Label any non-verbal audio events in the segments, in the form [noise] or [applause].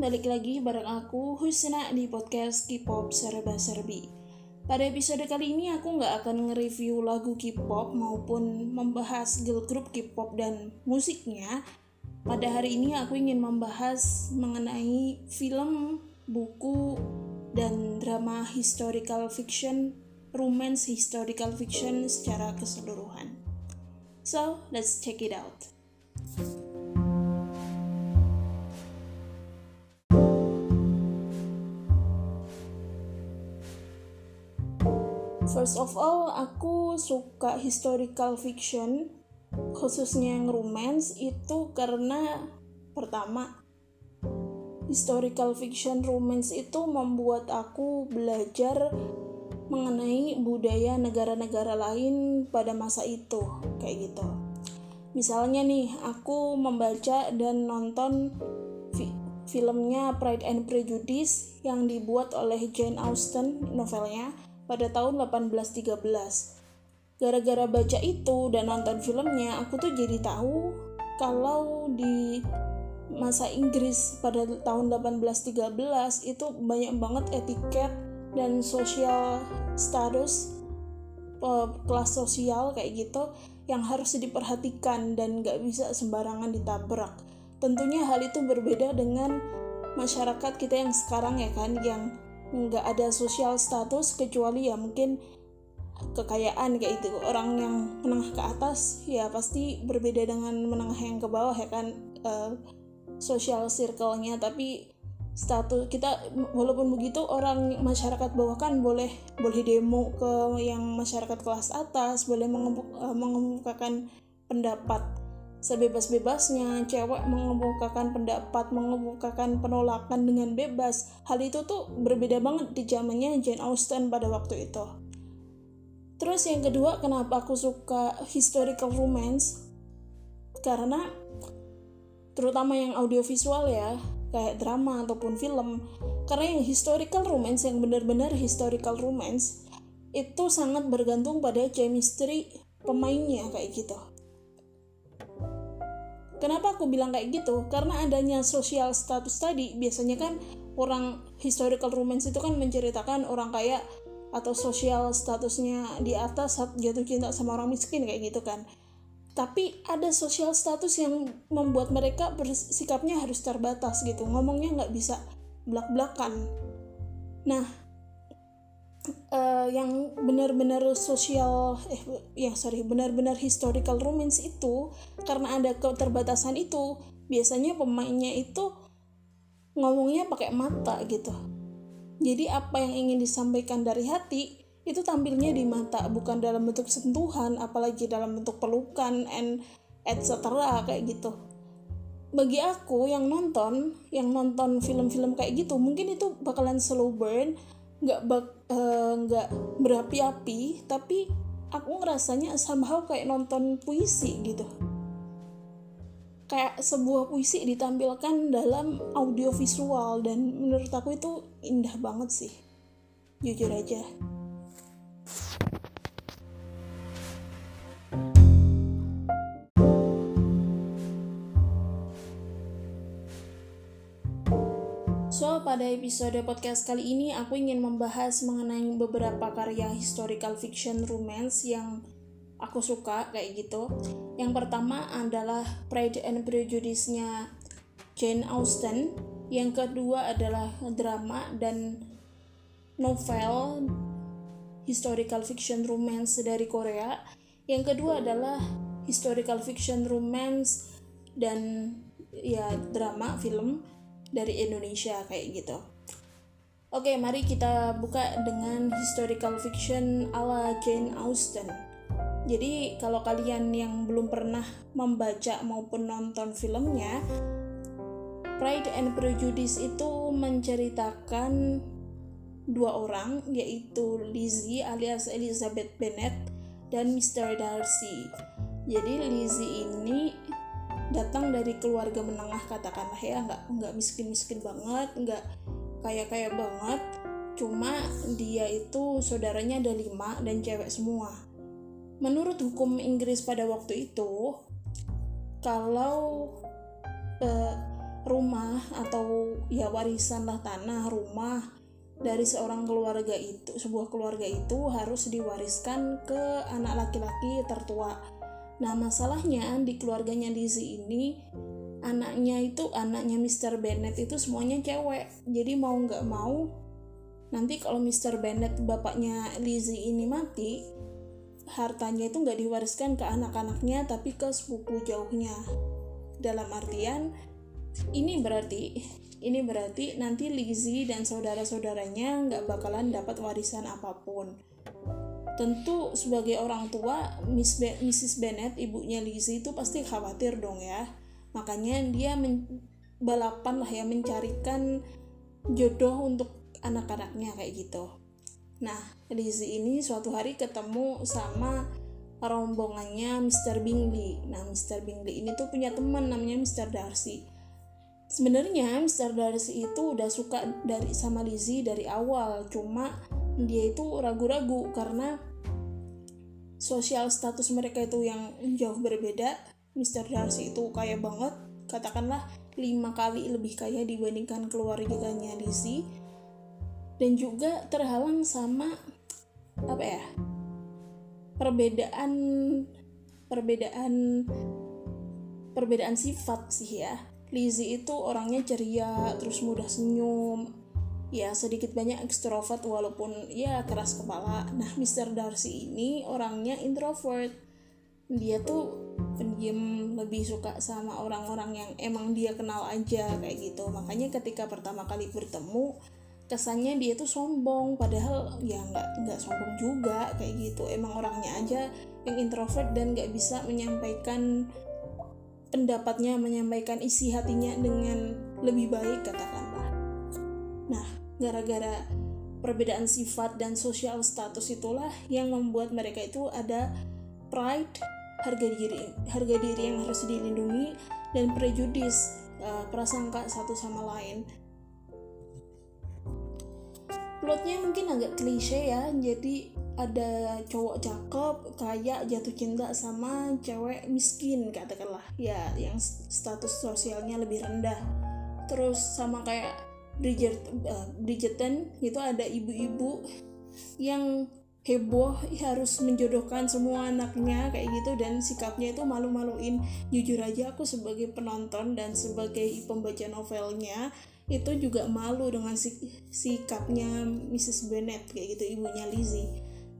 balik lagi bareng aku Husna di podcast K-pop Serba Serbi. Pada episode kali ini aku nggak akan nge-review lagu K-pop maupun membahas girl group K-pop dan musiknya. Pada hari ini aku ingin membahas mengenai film, buku, dan drama historical fiction, romance historical fiction secara keseluruhan. So, let's check it out. First of all, aku suka historical fiction, khususnya yang romance itu karena pertama historical fiction romance itu membuat aku belajar mengenai budaya negara-negara lain pada masa itu, kayak gitu. Misalnya nih, aku membaca dan nonton fi filmnya Pride and Prejudice yang dibuat oleh Jane Austen novelnya pada tahun 1813. Gara-gara baca itu dan nonton filmnya, aku tuh jadi tahu kalau di masa Inggris pada tahun 1813 itu banyak banget etiket dan sosial status kelas sosial kayak gitu yang harus diperhatikan dan gak bisa sembarangan ditabrak. Tentunya hal itu berbeda dengan masyarakat kita yang sekarang ya kan yang nggak ada sosial status kecuali ya mungkin kekayaan kayak itu orang yang menengah ke atas ya pasti berbeda dengan menengah yang ke bawah ya kan uh, social circle-nya. Tapi status kita walaupun begitu orang masyarakat bawah kan boleh boleh demo ke yang masyarakat kelas atas boleh eh, mengemukakan pendapat sebebas-bebasnya cewek mengemukakan pendapat mengemukakan penolakan dengan bebas. Hal itu tuh berbeda banget di zamannya Jane Austen pada waktu itu. Terus yang kedua kenapa aku suka historical romance? Karena terutama yang audiovisual ya kayak drama ataupun film. Karena yang historical romance yang benar-benar historical romance itu sangat bergantung pada chemistry pemainnya kayak gitu Kenapa aku bilang kayak gitu? Karena adanya social status tadi, biasanya kan orang historical romance itu kan menceritakan orang kaya atau sosial statusnya di atas saat jatuh cinta sama orang miskin kayak gitu kan. Tapi ada social status yang membuat mereka bersikapnya harus terbatas gitu, ngomongnya nggak bisa belak-belakan. Nah, uh, yang benar-benar sosial eh yang sorry benar-benar historical romance itu karena ada keterbatasan itu biasanya pemainnya itu ngomongnya pakai mata gitu. Jadi apa yang ingin disampaikan dari hati itu tampilnya di mata bukan dalam bentuk sentuhan apalagi dalam bentuk pelukan and etc kayak gitu. Bagi aku yang nonton yang nonton film-film kayak gitu mungkin itu bakalan slow burn nggak bak nggak uh, berapi-api tapi aku ngerasanya somehow kayak nonton puisi gitu. Kayak sebuah puisi ditampilkan dalam audio visual dan menurut aku itu indah banget sih. Jujur aja So, pada episode podcast kali ini aku ingin membahas mengenai beberapa karya historical fiction romance yang aku suka kayak gitu. Yang pertama adalah Pride and Prejudice-nya Jane Austen. Yang kedua adalah drama dan novel historical fiction romance dari Korea. Yang kedua adalah historical fiction romance dan ya drama film dari Indonesia kayak gitu. Oke, mari kita buka dengan historical fiction ala Jane Austen. Jadi, kalau kalian yang belum pernah membaca maupun nonton filmnya, Pride and Prejudice itu menceritakan dua orang, yaitu Lizzie alias Elizabeth Bennet dan Mr. Darcy. Jadi Lizzie ini datang dari keluarga menengah katakanlah ya nggak nggak miskin miskin banget nggak kaya kaya banget cuma dia itu saudaranya ada lima dan cewek semua. Menurut hukum Inggris pada waktu itu kalau uh, rumah atau ya warisan lah tanah rumah dari seorang keluarga itu sebuah keluarga itu harus diwariskan ke anak laki-laki tertua nah masalahnya di keluarganya Lizzie ini anaknya itu anaknya Mr. Bennett itu semuanya cewek jadi mau nggak mau nanti kalau Mr. Bennett bapaknya Lizzie ini mati hartanya itu nggak diwariskan ke anak-anaknya tapi ke sepupu jauhnya dalam artian ini berarti ini berarti nanti Lizzie dan saudara-saudaranya nggak bakalan dapat warisan apa pun tentu sebagai orang tua Miss Be Mrs. Bennett ibunya Lizzie itu pasti khawatir dong ya makanya dia balapan lah ya mencarikan jodoh untuk anak-anaknya kayak gitu Nah, Lizzie ini suatu hari ketemu sama rombongannya Mr. Bingley. Nah, Mr. Bingley ini tuh punya teman namanya Mr. Darcy. Sebenarnya Mr. Darcy itu udah suka dari sama Lizzie dari awal, cuma dia itu ragu-ragu karena sosial status mereka itu yang jauh berbeda. Mr. Darcy itu kaya banget, katakanlah lima kali lebih kaya dibandingkan keluarganya Lizzie dan juga terhalang sama apa ya perbedaan perbedaan perbedaan sifat sih ya Lizzie itu orangnya ceria terus mudah senyum ya sedikit banyak ekstrovert walaupun ya keras kepala. [laughs] Nah Mr. Darcy ini orangnya introvert. Dia tuh pendiam lebih suka sama orang-orang yang emang dia kenal aja kayak gitu. Makanya ketika pertama kali bertemu kesannya dia tuh sombong. Padahal ya nggak nggak sombong juga kayak gitu. Emang orangnya aja yang introvert dan nggak bisa menyampaikan pendapatnya menyampaikan isi hatinya dengan lebih baik katakanlah. Nah gara-gara perbedaan sifat dan sosial status itulah yang membuat mereka itu ada pride harga diri harga diri yang harus dilindungi dan prejudis uh, prasangka satu sama lain. Plotnya mungkin agak klise ya jadi ada cowok cakep kaya jatuh cinta sama cewek miskin katakanlah. Ya yang status sosialnya lebih rendah. Terus sama kayak Bridget uh, Bridgerton itu ada ibu-ibu yang heboh harus menjodohkan semua anaknya kayak gitu dan sikapnya itu malu-maluin jujur aja aku sebagai penonton dan sebagai pembaca novelnya itu juga malu dengan sik sikapnya Mrs. Bennet kayak gitu ibunya Lizzie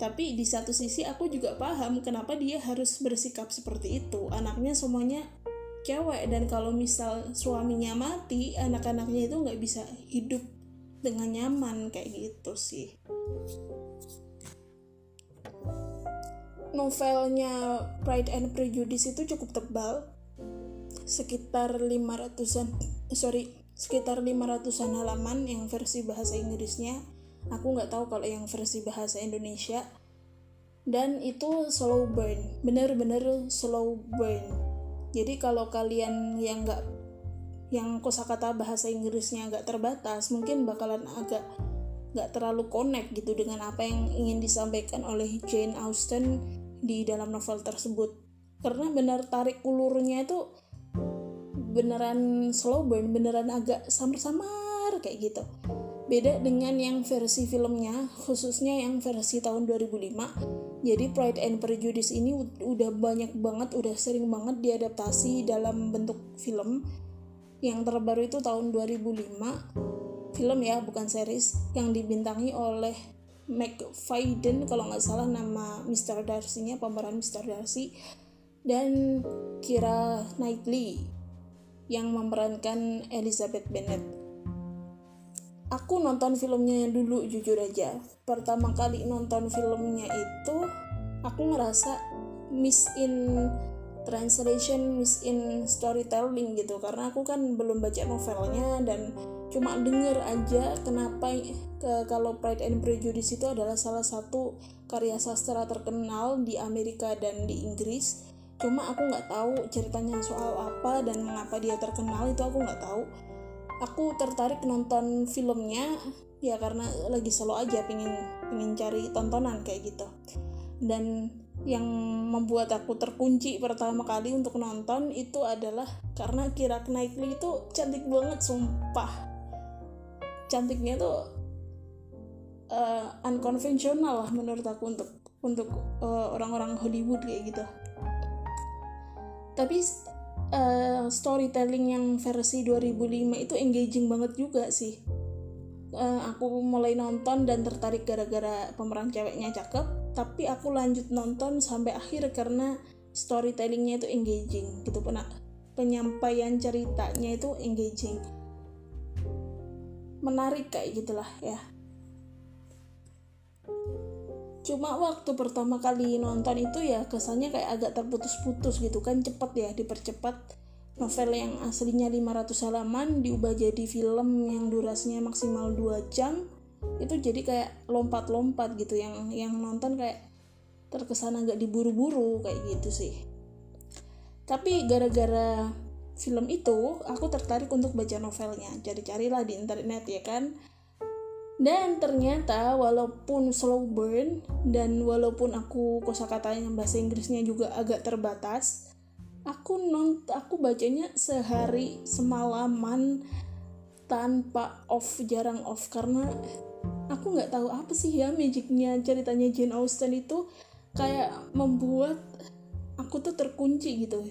tapi di satu sisi aku juga paham kenapa dia harus bersikap seperti itu anaknya semuanya cewek. Dan kalau misal suaminya mati anak-anaknya itu nggak bisa hidup dengan nyaman kayak gitu sih. Novelnya Pride and Prejudice itu cukup tebal. Sekitar 500-an sorry sekitar 500-an halaman yang versi bahasa Inggrisnya. Aku nggak tahu kalau yang versi bahasa Indonesia. Dan itu slow burn bener-bener slow burn jadi kalau kalian yang nggak yang kosakata bahasa Inggrisnya agak terbatas mungkin bakalan agak nggak terlalu connect gitu dengan apa yang ingin disampaikan oleh Jane Austen di dalam novel tersebut. Karena benar tarik ulurnya itu beneran slow burn beneran agak samar-samar kayak gitu beda dengan yang versi filmnya khususnya yang versi tahun 2005 jadi Pride and Prejudice ini udah banyak banget udah sering banget diadaptasi dalam bentuk film yang terbaru itu tahun 2005 film ya bukan series yang dibintangi oleh Meg Faden kalau nggak salah nama Mr. Darcy-nya pemeran Mr. Darcy dan Kira Knightley yang memerankan Elizabeth Bennet. Aku nonton filmnya dulu jujur aja. Pertama kali nonton filmnya itu aku ngerasa miss in translation, miss in storytelling gitu. Karena aku kan belum baca novelnya dan cuma denger aja kenapa ke kalau Pride and Prejudice itu adalah salah satu karya sastra terkenal di Amerika dan di Inggris. Cuma aku nggak tahu ceritanya soal apa dan mengapa dia terkenal itu aku nggak tahu aku tertarik nonton filmnya ya karena lagi solo aja pingin pingin cari tontonan kayak gitu. Dan yang membuat aku terkunci pertama kali untuk nonton itu adalah karena Kira Knightley itu cantik banget sumpah. Cantiknya tuh uh, unconventional lah menurut aku untuk untuk uh, orang-orang Hollywood kayak gitu. Tapi uh, storytelling yang versi 2005 itu engaging banget juga sih. Uh, aku mulai nonton dan tertarik gara-gara pemeran ceweknya cakep tapi aku lanjut nonton sampai akhir karena storytellingnya itu engaging gitu pun penyampaian ceritanya itu engaging. Menarik kayak gitulah ya cuma waktu pertama kali nonton itu ya kesannya kayak agak terputus-putus gitu kan cepet ya dipercepat. Novel yang aslinya 500 halaman diubah jadi film yang durasinya maksimal 2 jam. Itu jadi kayak lompat-lompat gitu yang yang nonton kayak terkesan agak diburu-buru kayak gitu sih. Tapi gara-gara film itu aku tertarik untuk baca novelnya. Cari-carilah di internet ya kan dan ternyata walaupun slow burn dan walaupun aku kosakatanya bahasa Inggrisnya juga agak terbatas aku non aku bacanya sehari semalaman tanpa off jarang off. Karena aku nggak tahu apa sih ya magicnya ceritanya Jane Austen itu kayak membuat aku tuh terkunci gitu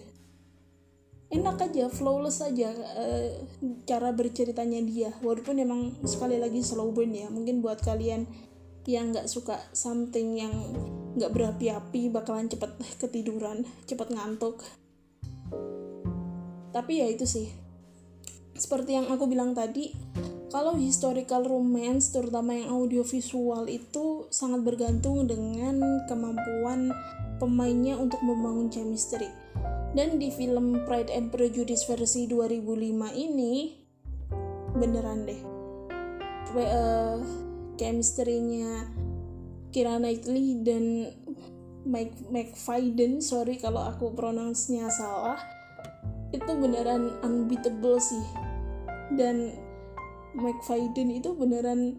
enak aja flawless aja uh, cara berceritanya dia. Walaupun emang sekali lagi slow burn ya. Mungkin buat kalian yang nggak suka something yang nggak berapi-api bakalan cepet ketiduran cepet ngantuk. Tapi ya itu sih. Seperti yang aku bilang tadi kalau historical romance terutama yang audiovisual itu sangat bergantung dengan kemampuan pemainnya untuk membangun chemistry dan di film Pride and Prejudice versi 2005 ini beneran deh. Uh, chemistry-nya Kira Knightley dan Mike McFadden sorry kalau aku pronounce-nya salah itu beneran unbeatable sih. Dan Mike Faden itu beneran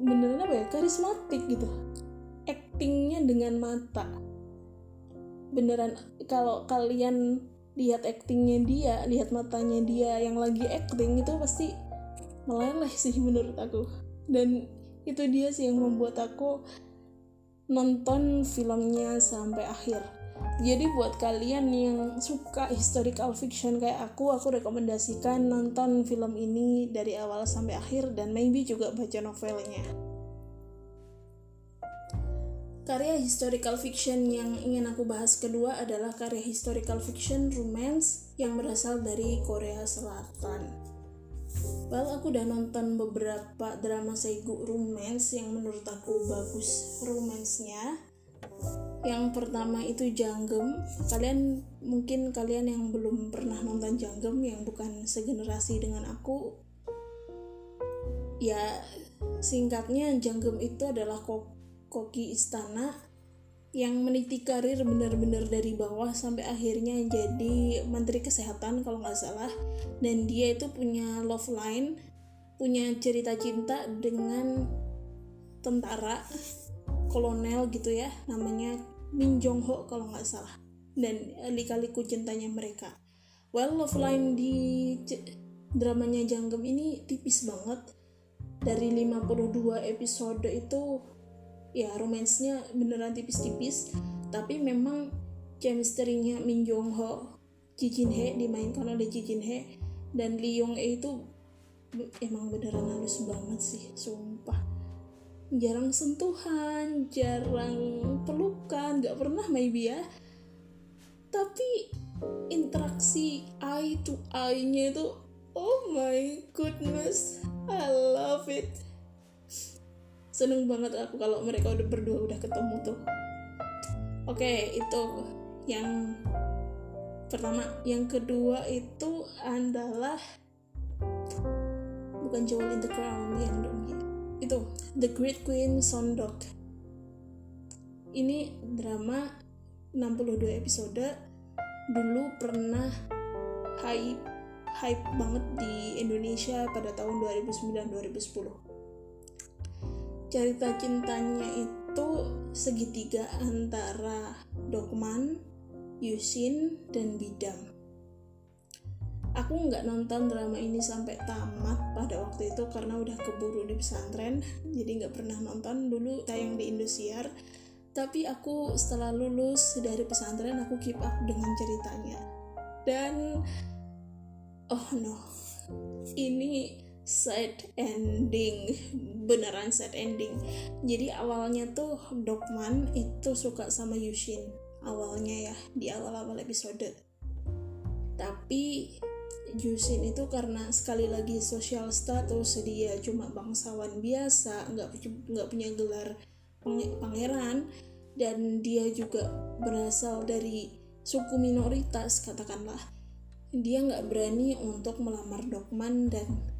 beneran apa ya karismatik gitu. Actingnya dengan mata beneran kalau kalian lihat actingnya dia lihat matanya dia yang lagi acting itu pasti meleleh sih menurut aku dan itu dia sih yang membuat aku nonton filmnya sampai akhir jadi buat kalian yang suka historical fiction kayak aku, aku rekomendasikan nonton film ini dari awal sampai akhir dan maybe juga baca novelnya. Karya historical fiction yang ingin aku bahas kedua adalah karya historical fiction romance yang berasal dari Korea Selatan. Well, aku udah nonton beberapa drama seigu romance yang menurut aku bagus romansnya yang pertama itu Janggem kalian mungkin kalian yang belum pernah nonton Janggem yang bukan segenerasi dengan aku ya singkatnya Janggem itu adalah koki istana yang meniti karir benar-benar dari bawah sampai akhirnya jadi menteri kesehatan kalau nggak salah. Dan dia itu punya love line punya cerita cinta dengan tentara kolonel gitu ya namanya Min Jong Ho kalau nggak salah. Dan lika-liku cintanya mereka. Well love line di dramanya Janggem ini tipis banget. Dari 52 episode itu ya romansnya beneran tipis-tipis tapi memang chemistry-nya Min Jong Ho Ji Jin He dimainkan oleh Ji Jin He dan Lee Yong E itu emang beneran halus banget sih sumpah. Jarang sentuhan jarang pelukan nggak pernah maybe ya. Tapi interaksi eye to eye nya itu oh my goodness I love it seneng banget aku kalau mereka udah berdua udah ketemu tuh. Oke okay, itu yang pertama. Yang kedua itu adalah bukan Jewel in the Crown yang dong ya. Itu The Great Queen Sondok ini drama 62 episode. Dulu pernah hype hype banget di Indonesia pada tahun 2009-2010 cerita cintanya itu segitiga antara Dokman, Yusin, dan Bidam. Aku nggak nonton drama ini sampai tamat pada waktu itu karena udah keburu di pesantren, jadi nggak pernah nonton dulu tayang di Indosiar. Tapi aku setelah lulus dari pesantren aku keep up dengan ceritanya. Dan oh no, ini sad ending beneran sad ending. Jadi awalnya tuh Dokman itu suka sama Yushin awalnya ya di awal-awal episode. Tapi Yushin itu karena sekali lagi sosial status dia cuma bangsawan biasa nggak nggak punya gelar pangeran dan dia juga berasal dari suku minoritas katakanlah. Dia nggak berani untuk melamar Dokman dan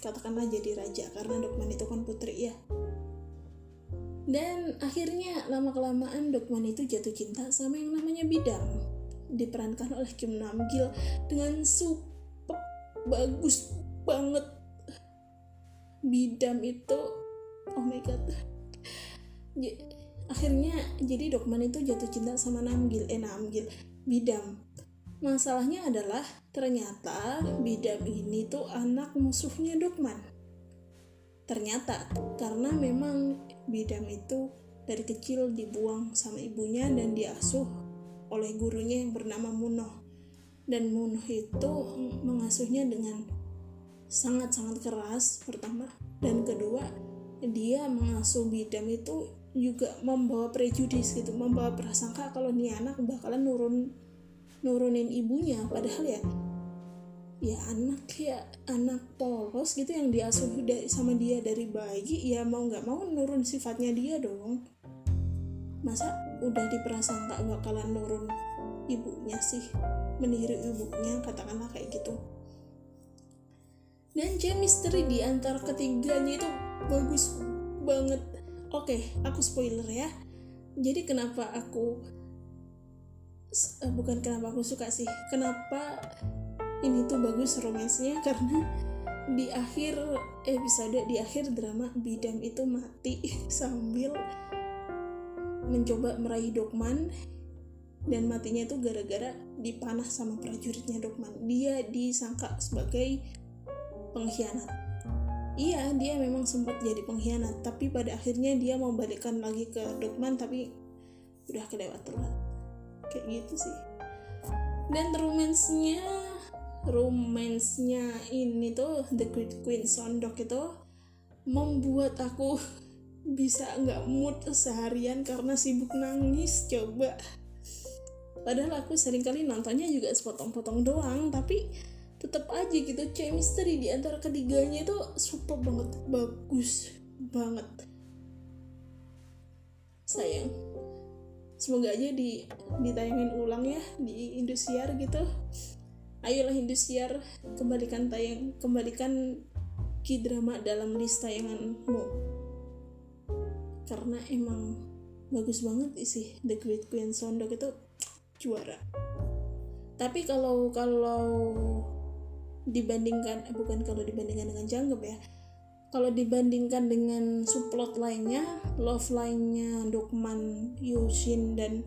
katakanlah jadi raja karena Dokman itu kan putri ya. Dan akhirnya lama kelamaan Dokman itu jatuh cinta sama yang namanya Bidam diperankan oleh Kim Namgil dengan super bagus banget. Bidam itu oh my god. Akhirnya jadi Dokman itu jatuh cinta sama Namgil eh Namgil Bidam Masalahnya adalah ternyata Bidam ini tuh anak musuhnya Dokman. Ternyata karena memang Bidam itu dari kecil dibuang sama ibunya dan diasuh oleh gurunya yang bernama Munoh. Dan Munoh itu mengasuhnya dengan sangat-sangat keras pertama dan kedua dia mengasuh Bidam itu juga membawa prejudis gitu, membawa prasangka kalau nih anak bakalan nurun nurunin ibunya padahal ya ya anak ya anak polos gitu yang diasuh sama dia dari bayi ya mau nggak mau nurun sifatnya dia dong. Masa udah diprasangka bakalan nurun ibunya sih? Meniru ibunya katakanlah kayak gitu. Dan chemistry di antara ketiganya itu bagus banget. Oke aku spoiler ya. Jadi kenapa aku uh, bukan kenapa aku suka sih kenapa ini tuh bagus romansnya? [laughs] Karena di akhir episode di akhir drama Bidam itu mati [laughs] sambil mencoba meraih Dokman dan matinya itu gara-gara dipanah sama prajuritnya Dokman. Dia disangka sebagai pengkhianat. Iya dia memang sempat jadi pengkhianat tapi pada akhirnya dia mau balikkan lagi ke Dokman tapi udah kelewat telat kayak gitu sih. Dan romansnya romansnya ini tuh The Great Queen Sondok itu membuat aku [laughs] bisa nggak mood seharian karena sibuk nangis coba. Padahal aku sering kali nontonnya juga sepotong-potong doang tapi tetap aja gitu chemistry di antara ketiganya itu super banget bagus banget. Sayang semoga aja di ditayangin ulang ya di Indosiar gitu. Ayolah Indosiar kembalikan tayang kembalikan K-drama dalam list tayanganmu. Karena emang bagus banget sih The Great Queen Sondok itu juara. Tapi kalau kalau dibandingkan eh, bukan kalau dibandingkan dengan Janggep ya kalau dibandingkan dengan subplot lainnya love lainnya Dokman Yushin dan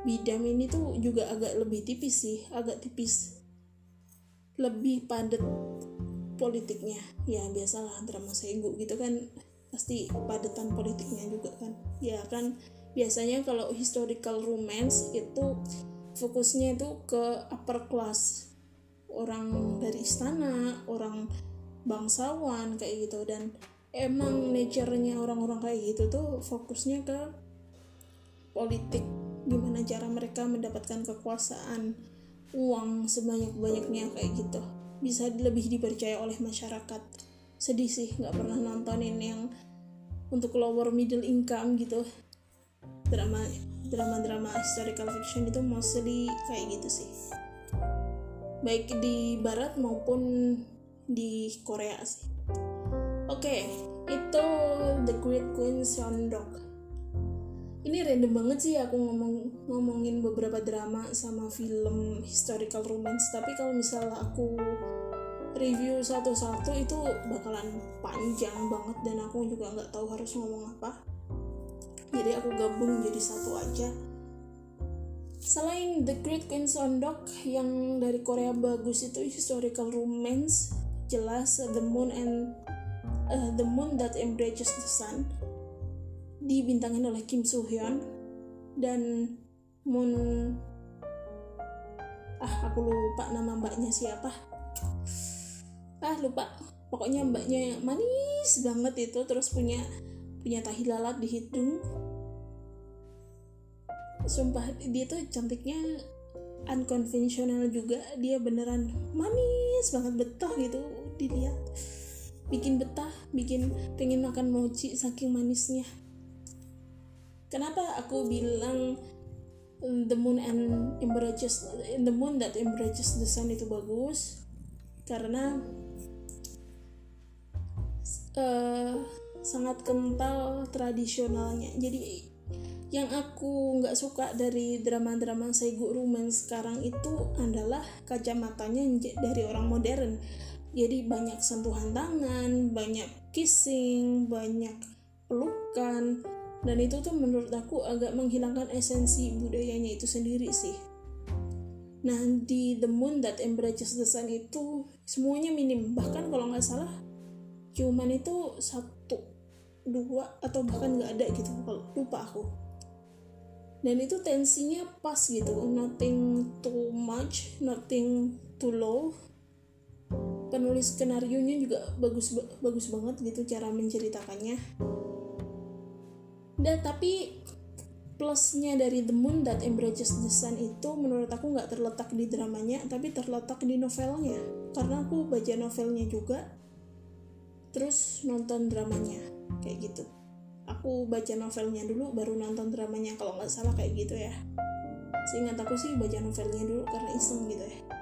Bidam ini tuh juga agak lebih tipis sih agak tipis. Lebih padat politiknya. Ya biasalah drama segu gitu kan pasti padatan politiknya juga kan. Ya kan biasanya kalau historical romance itu fokusnya itu ke upper class. Orang dari istana orang bangsawan kayak gitu. Dan emang nature-nya orang-orang kayak gitu tuh fokusnya ke politik. Gimana cara mereka mendapatkan kekuasaan uang sebanyak-banyaknya kayak gitu. Bisa lebih dipercaya oleh masyarakat. Sedih sih nggak pernah nontonin yang untuk lower middle income gitu. Drama drama drama historical fiction itu mostly kayak gitu sih. Baik di barat maupun di Korea sih. Oke, okay, itu The Great Queen Sondok. Ini random banget sih aku ngomong ngomongin beberapa drama sama film historical romance. Tapi kalau misalnya aku review satu-satu itu bakalan panjang banget dan aku juga nggak tahu harus ngomong apa. jadi aku gabung jadi satu aja selain The Great Queen Sondok yang dari Korea bagus itu historical romance jelas uh, The Moon and uh, The Moon That Embraces the Sun dibintangin oleh Kim Soo Hyun dan Moon ah aku lupa nama mbaknya siapa. Ah lupa. Pokoknya mbaknya manis banget itu terus punya punya tahi lalat di hidung. Sumpah dia tuh cantiknya unconventional juga. Dia beneran manis banget betah gitu dilihat bikin betah bikin pengen makan mochi saking manisnya. Kenapa aku bilang the moon and embraces the moon that embraces the sun itu bagus? Karena uh, sangat kental tradisionalnya. Jadi yang aku nggak suka dari drama-drama segu romance sekarang itu adalah kacamatanya dari orang modern jadi banyak sentuhan tangan banyak kissing banyak pelukan. Dan itu tuh menurut aku agak menghilangkan esensi budayanya itu sendiri sih. Nah di The Moon That Embraces the Sun itu semuanya minim. Bahkan kalau nggak salah cuman itu satu dua atau bahkan nggak ada gitu. Kalau lupa aku. Dan itu tensinya pas gitu. Nothing too much nothing too low penulis skenario nya juga bagus bagus banget gitu cara menceritakannya. Dan tapi plusnya dari The Moon That Embraces the Sun itu menurut aku nggak terletak di dramanya tapi terletak di novelnya. Karena aku baca novelnya juga terus nonton dramanya kayak gitu. Aku baca novelnya dulu baru nonton dramanya kalau nggak salah kayak gitu ya. Seingat aku sih baca novelnya dulu karena iseng gitu ya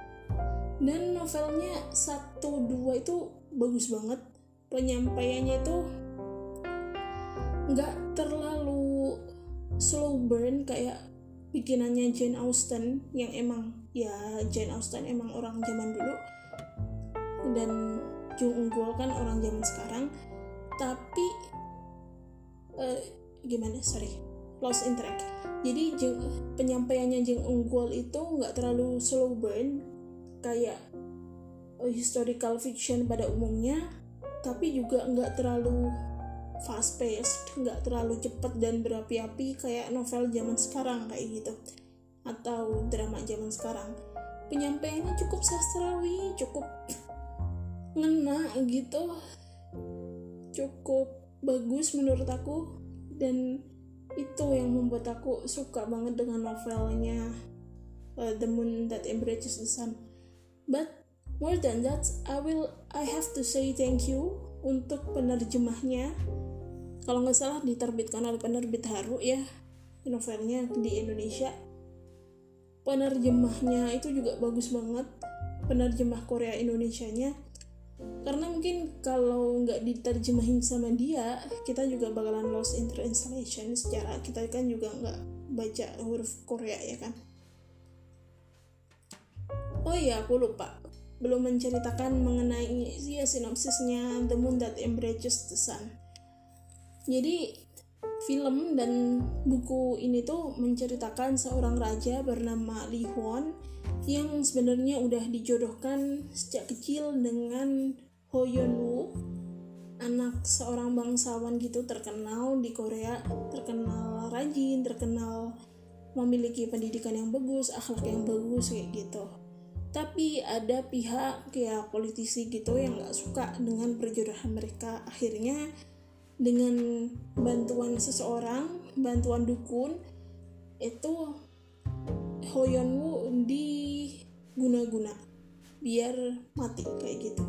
dan novelnya satu dua itu bagus banget. Penyampaiannya itu nggak terlalu slow burn kayak bikinannya Jane Austen yang emang ya Jane Austen emang orang zaman dulu. Dan Jung Unggul kan orang zaman sekarang. Tapi uh, gimana sorry lost in track. Jadi penyampaiannya Jeng Unggul itu nggak terlalu slow burn kayak uh, historical fiction pada umumnya tapi juga nggak terlalu fast paced nggak terlalu cepet dan berapi-api kayak novel zaman sekarang kayak gitu. Atau drama zaman sekarang. Penyampaiannya cukup sastrawi cukup ngena gitu. Cukup bagus menurut aku. Dan itu yang membuat aku suka banget dengan novelnya uh, The Moon That Embraces the Sun but more than that I will I have to say thank you untuk penerjemahnya. Kalau nggak salah diterbitkan oleh penerbit Haru ya novelnya di Indonesia. Penerjemahnya itu juga bagus banget penerjemah Korea Indonesia nya karena mungkin kalau nggak diterjemahin sama dia kita juga bakalan lost in translation secara kita kan juga nggak baca huruf Korea ya kan oh iya aku lupa. Belum menceritakan mengenai ya sinopsisnya The Moon That Embraces the Sun. Jadi film dan buku ini tuh menceritakan seorang raja bernama Li Huan yang sebenarnya udah dijodohkan sejak kecil dengan Ho Yeon Woo anak seorang bangsawan gitu terkenal di Korea terkenal rajin terkenal memiliki pendidikan yang bagus akhlak yang bagus kayak gitu tapi ada pihak kayak politisi gitu yang nggak suka dengan perjodohan mereka akhirnya dengan bantuan seseorang, bantuan dukun itu Hoyonwu diguna-guna biar mati kayak gitu.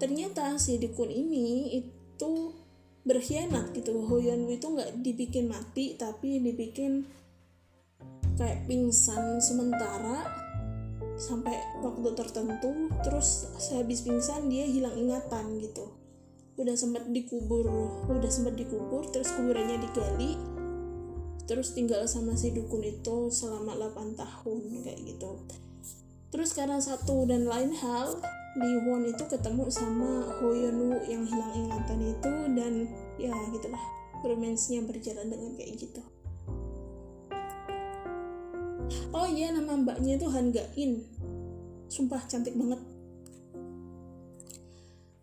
Ternyata si dukun ini itu berkhianat gitu. Hoyonwu itu nggak dibikin mati tapi dibikin kayak pingsan sementara sampai waktu tertentu terus sehabis pingsan dia hilang ingatan gitu. Udah sempat dikubur udah sempat dikubur terus kuburannya digali terus tinggal sama si dukun itu selama 8 tahun kayak gitu. Terus karena satu dan lain hal Li itu ketemu sama Ho Yeon Woo yang hilang ingatan itu dan ya gitulah romance-nya berjalan dengan kayak gitu oh iya nama mbaknya itu In sumpah cantik banget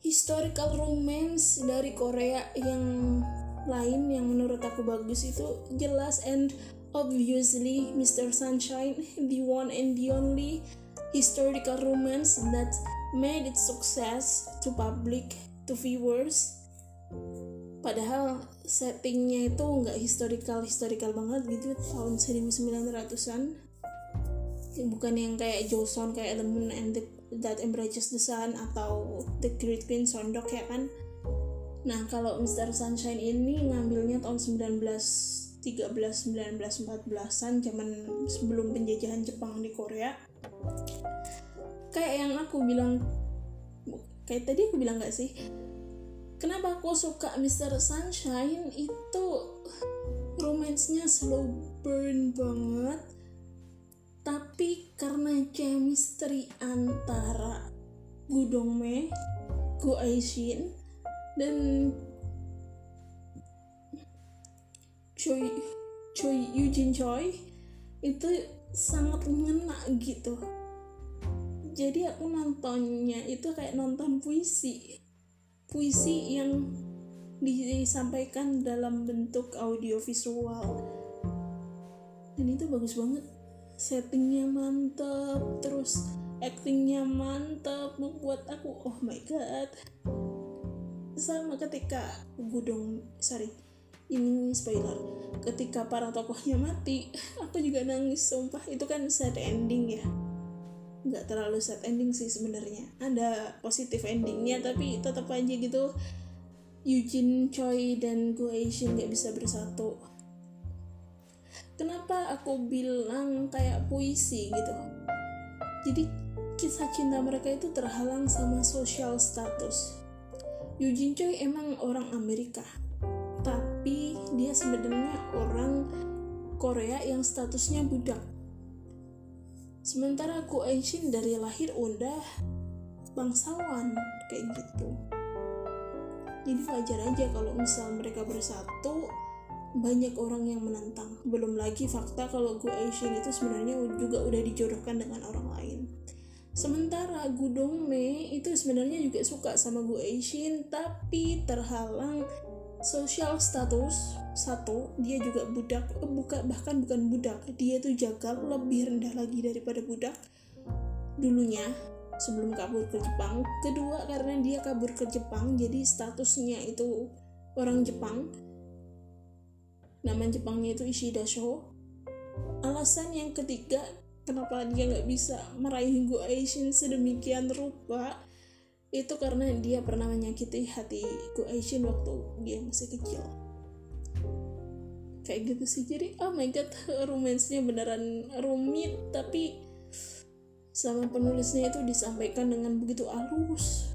historical romance dari Korea yang lain yang menurut aku bagus itu jelas and obviously Mr. Sunshine the one and the only historical romance that made its success to public to viewers padahal settingnya itu nggak historical historical banget gitu tahun 1900-an bukan yang kayak Joseon kayak The Moon and the, That Embraces the Sun atau The Great Queen Sondok ya kan? Nah kalau Mr. Sunshine ini ngambilnya tahun 1913 1914-an zaman sebelum penjajahan Jepang di Korea. Kayak yang aku bilang kayak tadi aku bilang gak sih kenapa aku suka Mr. Sunshine? Itu romansnya slow burn banget. Tapi karena chemistry antara Gu Dongme, Gu Aishin dan Choi Choi Eugene Choi itu sangat mengena gitu. Jadi aku nontonnya itu kayak nonton puisi puisi yang disampaikan dalam bentuk audio visual. Dan itu bagus banget. Settingnya mantep terus actingnya mantep membuat aku oh my god. Sama ketika gudong sorry ini spoiler. Ketika para tokohnya mati [laughs] aku juga nangis sumpah. Itu kan sad ending ya nggak terlalu sad ending sih sebenarnya. Ada positif endingnya tapi tetap aja gitu Eugene Choi dan Go Asian nggak bisa bersatu. Kenapa aku bilang kayak puisi gitu? Jadi kisah cinta mereka itu terhalang sama social status. Eugene Choi emang orang Amerika tapi dia sebenarnya orang Korea yang statusnya budak Sementara aku Aishin dari lahir udah bangsawan kayak gitu. Jadi wajar aja kalau misal mereka bersatu banyak orang yang menentang. Belum lagi fakta kalau Gu Aishin itu sebenarnya juga udah dijodohkan dengan orang lain. Sementara Gu Dongme itu sebenarnya juga suka sama Gu Aishin tapi terhalang sosial status satu dia juga budak eh, buka bahkan bukan budak dia tuh jagal lebih rendah lagi daripada budak dulunya sebelum kabur ke Jepang. Kedua karena dia kabur ke Jepang jadi statusnya itu orang Jepang. Nama Jepangnya itu Ishida Sho. Alasan yang ketiga kenapa dia nggak bisa meraih Go Aishin sedemikian rupa itu karena dia pernah menyakiti hati Go Aishin waktu dia masih kecil. Kayak gitu sih. Jadi oh my god [laughs] romansnya beneran rumit tapi sama penulisnya itu disampaikan dengan begitu halus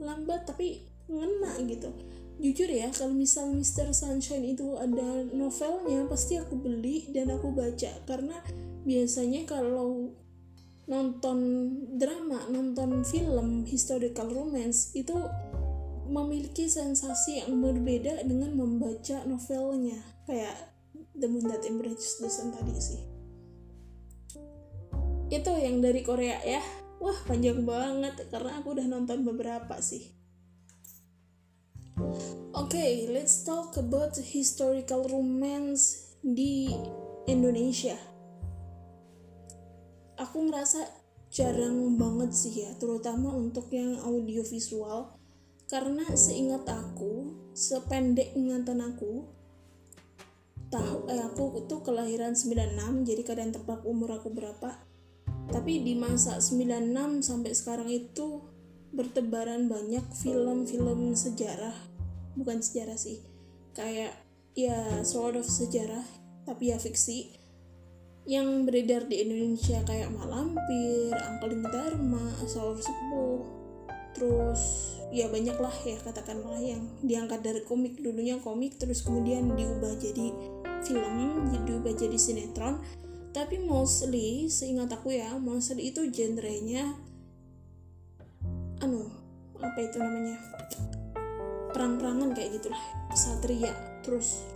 lambat tapi ngena gitu. Jujur ya kalau misal Mr. Sunshine itu ada novelnya pasti aku beli dan aku baca. Karena biasanya kalau nonton drama nonton film historical romance itu memiliki sensasi yang berbeda dengan membaca novelnya. Kayak The Moon That Embraces the Sun tadi sih. Itu yang dari Korea ya. Wah panjang banget karena aku udah nonton beberapa sih. Oke, okay, let's talk about historical romance di Indonesia. Aku ngerasa jarang banget sih ya, terutama untuk yang audiovisual. Karena seingat aku, sependek ingatan aku, tahu eh aku tuh kelahiran 96 jadi kalian tebak umur aku berapa. Tapi di masa 96 sampai sekarang itu bertebaran banyak film-film sejarah. Bukan sejarah sih kayak ya sort of sejarah tapi ya fiksi yang beredar di Indonesia kayak Malampir, Angkeling Dharma, Sahur Sepuh, terus ya banyak lah ya katakanlah yang diangkat dari komik. Dulunya komik terus kemudian diubah jadi film diubah jadi sinetron. Tapi mostly seingat aku ya mostly itu genrenya anu apa itu namanya? Perang-perangan kayak gitulah. Satria terus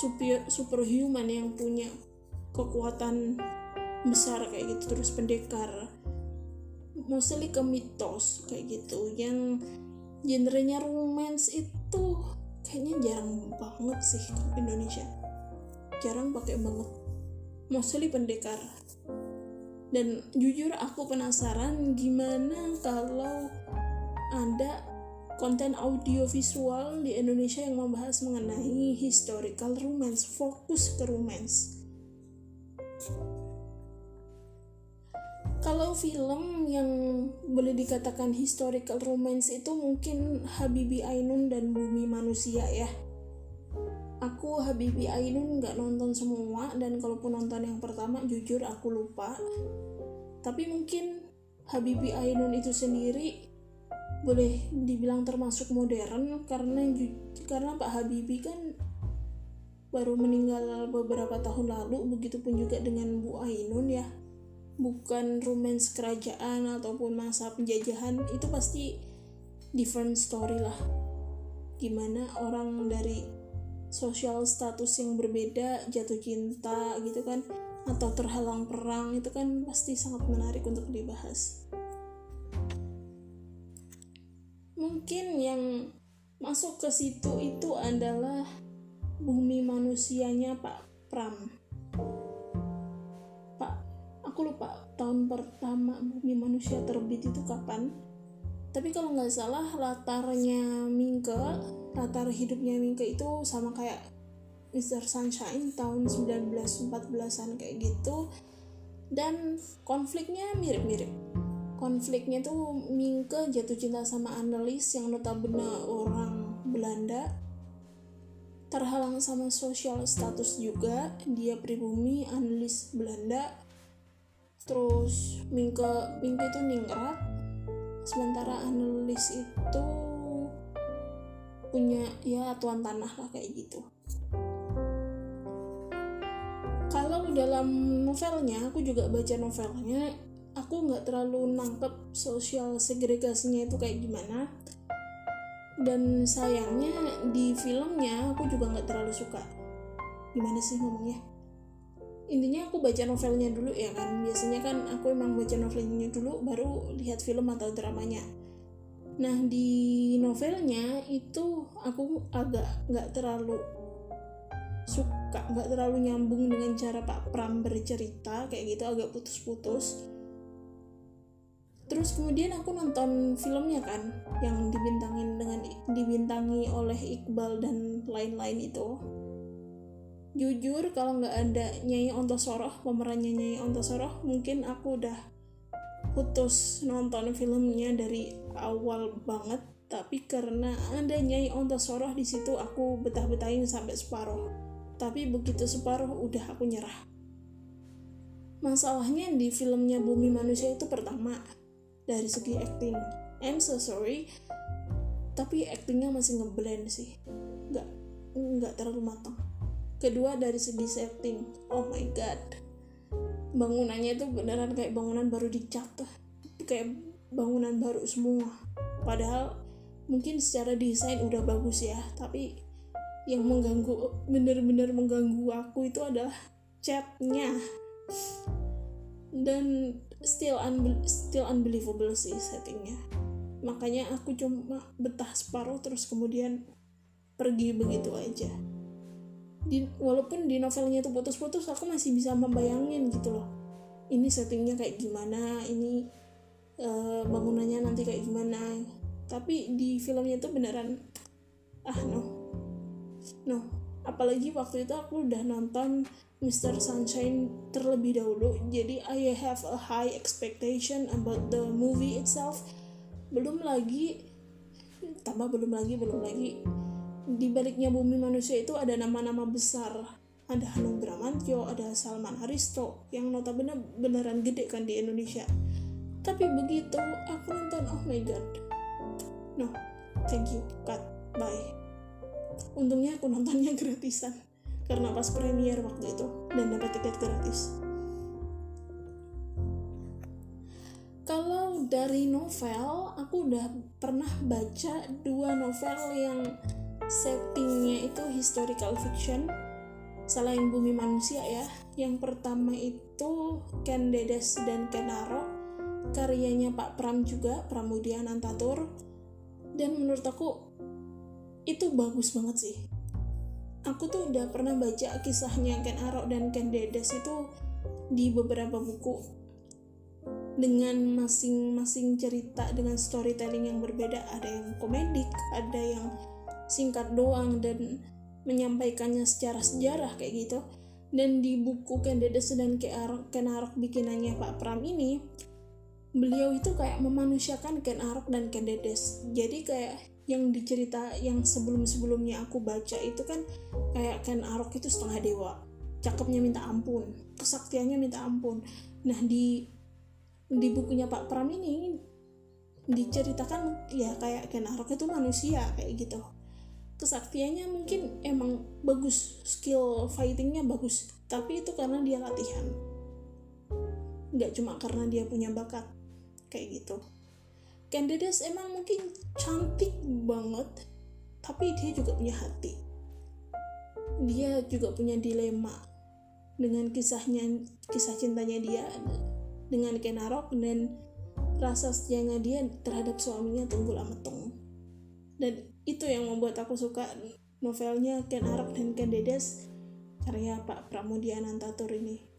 super superhuman yang punya kekuatan besar kayak gitu terus pendekar. Mostly ke mitos kayak gitu yang genrenya romance itu kayaknya jarang banget sih di Indonesia. Jarang pakai banget. Mostly pendekar. Dan jujur aku penasaran gimana kalau ada konten audio visual di Indonesia yang membahas mengenai historical romance, fokus ke romance. Kalau film yang boleh dikatakan historical romance itu mungkin Habibi Ainun dan Bumi Manusia ya. Aku Habibi Ainun nggak nonton semua dan kalaupun nonton yang pertama jujur aku lupa. Tapi mungkin Habibi Ainun itu sendiri boleh dibilang termasuk modern karena karena Pak Habibie kan baru meninggal beberapa tahun lalu begitupun juga dengan Bu Ainun ya. Bukan romance kerajaan ataupun masa penjajahan itu pasti different story lah. Gimana orang dari sosial status yang berbeda jatuh cinta gitu kan atau terhalang perang itu kan pasti sangat menarik untuk dibahas. Mungkin yang masuk ke situ itu adalah bumi manusianya Pak Pram. Pak, aku lupa tahun pertama bumi manusia terbit itu kapan. Tapi kalau nggak salah latarnya Mingke, latar hidupnya Mingke itu sama kayak Mr. Sunshine tahun 1914-an kayak gitu. Dan konfliknya mirip-mirip konfliknya tuh Mingke jatuh cinta sama Annelies yang notabene orang Belanda terhalang sama sosial status juga. Dia pribumi Annelies Belanda. Terus Mingke Mingke itu ningrat. Sementara Annelies itu punya ya tuan tanah lah kayak gitu. Kalau dalam novelnya aku juga baca novelnya aku nggak terlalu nangkep sosial segregasinya itu kayak gimana dan sayangnya di filmnya aku juga nggak terlalu suka. Gimana sih ngomongnya? Intinya aku baca novelnya dulu ya kan. Biasanya kan aku emang baca novelnya dulu baru lihat film atau dramanya. Nah di novelnya itu aku agak nggak terlalu suka nggak terlalu nyambung dengan cara Pak Pram bercerita kayak gitu agak putus-putus terus kemudian aku nonton filmnya kan yang dibintangin dengan dibintangi oleh Iqbal dan lain-lain itu. Jujur kalau nggak ada Nyai Ontosoroh pemerannya Nyai Ontosoroh mungkin aku udah putus nonton filmnya dari awal banget. Tapi karena ada Nyai Ontosoroh di situ aku betah-betahin sampai separuh. Tapi begitu separuh udah aku nyerah. Masalahnya di filmnya Bumi Manusia itu pertama dari segi acting. I'm so sorry tapi actingnya masih ngeblend sih. Nggak nggak terlalu matang. Kedua dari segi setting. Oh my god. Bangunannya itu beneran kayak bangunan baru dicat kayak bangunan baru semua. Padahal mungkin secara desain udah bagus ya tapi yang mengganggu bener-bener mengganggu aku itu adalah catnya dan still un still unbelievable sih settingnya. Makanya aku cuma betah separuh terus kemudian pergi begitu aja. Di, walaupun di novelnya itu putus-putus aku masih bisa membayangin gitu loh. Ini settingnya kayak gimana ini uh, bangunannya nanti kayak gimana. Tapi di filmnya itu beneran ah no. No. Apalagi waktu itu aku udah nonton Mr. Sunshine terlebih dahulu. Jadi I have a high expectation about the movie itself. Belum lagi tambah belum lagi belum lagi. Di baliknya bumi manusia itu ada nama-nama besar. Ada Hanung Bramantyo, ada Salman Aristo yang notabene beneran gede kan di Indonesia. Tapi begitu aku nonton oh my god. No thank you. Cut. Bye. Untungnya aku nontonnya [laughs] gratisan karena pas premier waktu itu dan dapat tiket gratis. Kalau dari novel, aku udah pernah baca dua novel yang settingnya itu historical fiction selain bumi manusia ya. Yang pertama itu Ken dan Ken Arok karyanya Pak Pram juga Pramudia Nantatur dan menurut aku itu bagus banget sih aku tuh udah pernah baca kisahnya Ken Arok dan Ken Dedes itu di beberapa buku dengan masing-masing cerita dengan storytelling yang berbeda. Ada yang komedik ada yang singkat doang dan menyampaikannya secara sejarah kayak gitu. Dan di buku Kendedes dan Ken Arok bikinannya Pak Pram ini beliau itu kayak memanusiakan Ken Arok dan Ken Dedes. Jadi kayak yang dicerita yang sebelum-sebelumnya aku baca itu kan kayak Ken Arok itu setengah dewa. Cakepnya minta ampun kesaktiannya minta ampun. Nah di di bukunya Pak Pram ini diceritakan ya kayak Ken Arok itu manusia kayak gitu. Kesaktiannya mungkin emang bagus skill fightingnya bagus tapi itu karena dia latihan. Nggak cuma karena dia punya bakat kayak gitu Candidates emang mungkin cantik banget tapi dia juga punya hati. Dia juga punya dilema dengan kisahnya kisah cintanya dia dengan Kenarok dan rasa setianya dia terhadap suaminya Tunggul Ametung dan itu yang membuat aku suka novelnya Ken Arok dan Ken Dedes karya Pak Pramudia Anantatur ini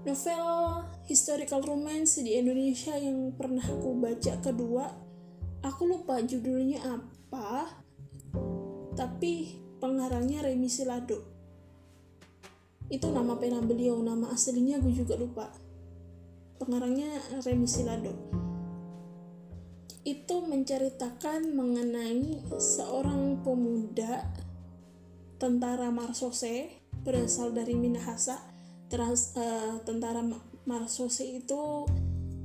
novel historical romance di Indonesia yang pernah aku baca kedua aku lupa judulnya apa tapi pengarangnya Remi Silado itu nama pena beliau nama aslinya gue juga lupa pengarangnya Remi Silado itu menceritakan mengenai seorang pemuda tentara Marsose berasal dari Minahasa. Teras, uh, tentara Marsose itu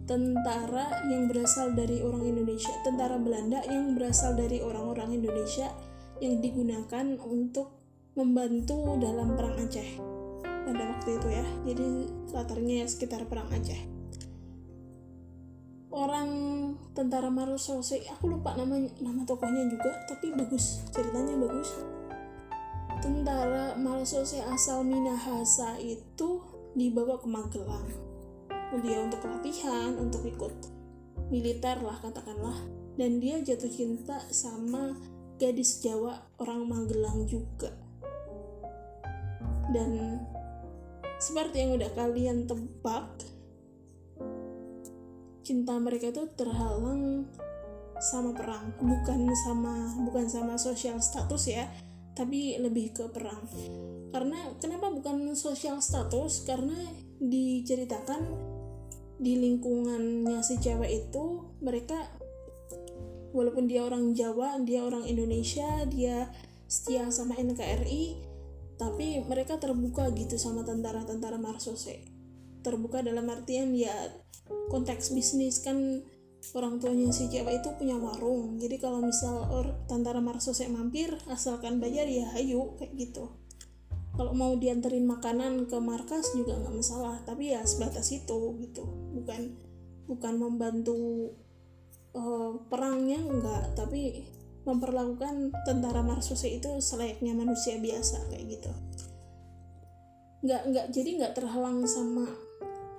tentara yang berasal dari orang Indonesia, tentara Belanda yang berasal dari orang-orang Indonesia yang digunakan untuk membantu dalam perang Aceh pada waktu itu ya. Jadi latarnya ya sekitar perang Aceh orang tentara Marosose aku lupa nama nama tokohnya juga tapi bagus ceritanya bagus tentara Marosose asal Minahasa itu dibawa ke Magelang. Dia untuk latihan untuk ikut militer lah katakanlah. Dan dia jatuh cinta sama gadis Jawa orang Magelang juga. Dan seperti yang udah kalian tebak cinta mereka itu terhalang sama perang. Bukan sama bukan sama sosial status ya tapi lebih ke perang. Karena kenapa bukan sosial status? Karena diceritakan di lingkungannya si cewek itu mereka walaupun dia orang Jawa dia orang Indonesia dia setia sama NKRI tapi mereka terbuka gitu sama tentara-tentara Marsose. Terbuka dalam artian ya konteks bisnis kan orang tuanya si cewek itu punya warung jadi kalau misal or, tentara saya mampir asalkan bayar ya ayo kayak gitu. Kalau mau dianterin makanan ke markas juga nggak masalah tapi ya sebatas itu gitu. Bukan bukan membantu uh, perangnya enggak tapi memperlakukan tentara Marsose itu selayaknya manusia biasa kayak gitu. Nggak nggak jadi nggak terhalang sama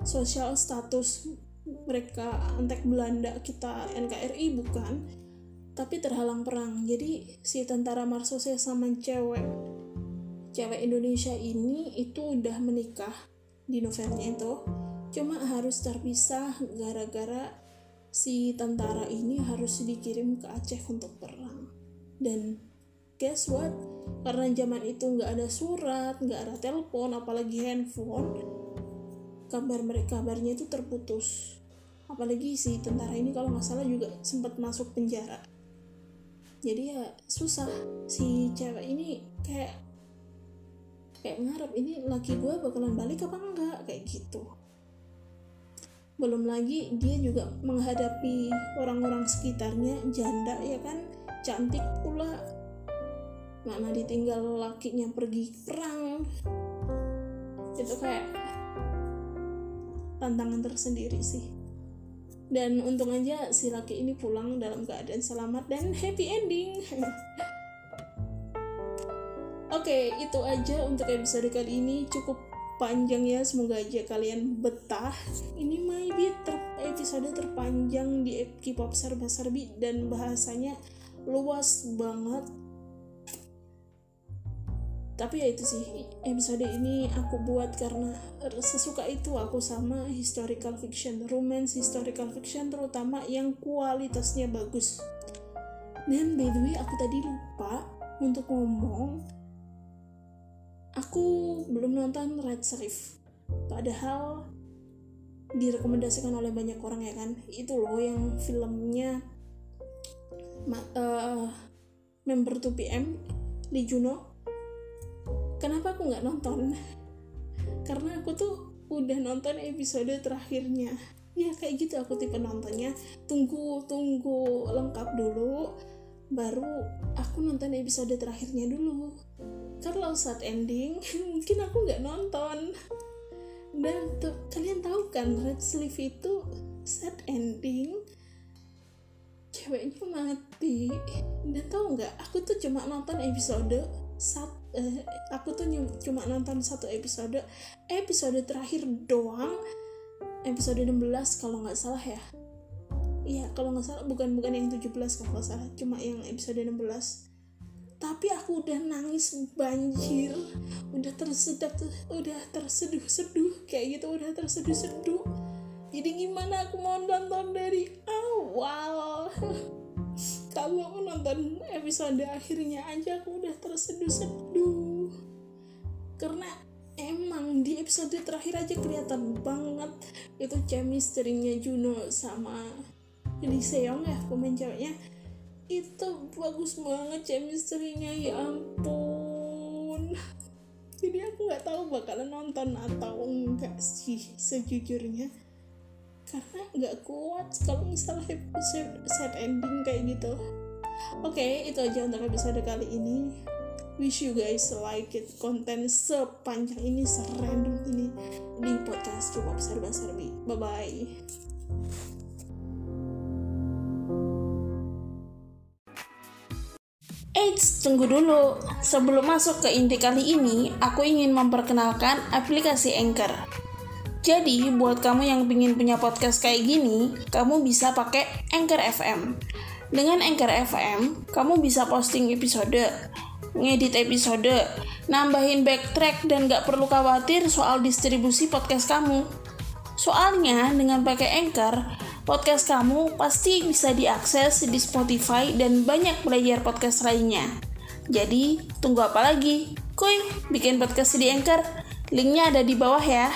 sosial status mereka antek Belanda kita NKRI bukan tapi terhalang perang. Jadi si tentara Marsose sama cewek cewek Indonesia ini itu udah menikah di novelnya itu. Cuma harus terpisah gara-gara si tentara ini harus dikirim ke Aceh untuk perang. Dan guess what? Karena zaman itu nggak ada surat nggak ada telepon apalagi handphone kabar mereka kabarnya itu terputus. Apalagi si tentara ini kalau nggak salah juga sempat masuk penjara. Jadi ya susah. Si cewek ini kayak kayak ngarep ini laki gue bakalan balik apa enggak? Kayak gitu. Belum lagi dia juga menghadapi orang-orang sekitarnya janda ya kan? Cantik pula. Mana ditinggal lakinya pergi perang. Itu kayak tantangan tersendiri sih. Dan untung aja si laki ini pulang dalam keadaan selamat dan happy ending. [laughs] Oke itu aja untuk episode kali ini. Cukup panjang ya semoga aja kalian betah. Ini maybe ter episode terpanjang di K-pop serba serbi dan bahasanya luas banget tapi ya itu sih episode ini aku buat karena sesuka itu aku sama historical fiction romance historical fiction terutama yang kualitasnya bagus. Dan by the way aku tadi lupa untuk ngomong aku belum nonton Red Serif padahal direkomendasikan oleh banyak orang ya kan? Itu loh yang filmnya uh, member 2PM di Juno kenapa aku nggak nonton? Karena aku tuh udah nonton episode terakhirnya. Ya kayak gitu aku tipe nontonnya. Tunggu tunggu lengkap dulu baru aku nonton episode terakhirnya dulu. Kalau saat ending [laughs] mungkin aku nggak nonton. Dan tuh, kalian tahu kan Red Sleeve itu set ending ceweknya mati. Dan tahu nggak aku tuh cuma nonton episode sat, eh, [laughs] aku tuh cuma nonton satu episode. Episode terakhir doang. Episode 16 kalau nggak salah ya. Iya kalau nggak salah bukan bukan yang 17 kalau nggak salah. Cuma yang episode 16 tapi aku udah nangis banjir. Udah tersedak udah terseduh-seduh kayak gitu. Udah terseduh-seduh. Jadi gimana aku mau nonton dari awal [laughs] kalau aku nonton episode akhirnya aja aku udah terseduh-seduh. Karena emang di episode terakhir aja kelihatan banget itu chemistry-nya Juno sama Lee Seong ya pemain ceweknya. Itu bagus banget chemistry-nya ya ampun. Jadi aku nggak tahu bakalan nonton atau enggak sih sejujurnya karena nggak kuat. Kalau misalnya set ending kayak gitu. Oke okay, itu aja untuk episode kali ini. Wish you guys like it. Konten sepanjang ini serandom ini. Di podcast cukup serba serbi. Bye bye Eits, tunggu dulu. Sebelum masuk ke inti kali ini, aku ingin memperkenalkan aplikasi Anchor. Jadi, buat kamu yang ingin punya podcast kayak gini, kamu bisa pakai Anchor FM. Dengan Anchor FM, kamu bisa posting episode, ngedit episode, nambahin backtrack, dan gak perlu khawatir soal distribusi podcast kamu. Soalnya, dengan pakai Anchor, podcast kamu pasti bisa diakses di Spotify dan banyak player podcast lainnya. Jadi, tunggu apa lagi? Kuy, bikin podcast di Anchor. Linknya ada di bawah ya.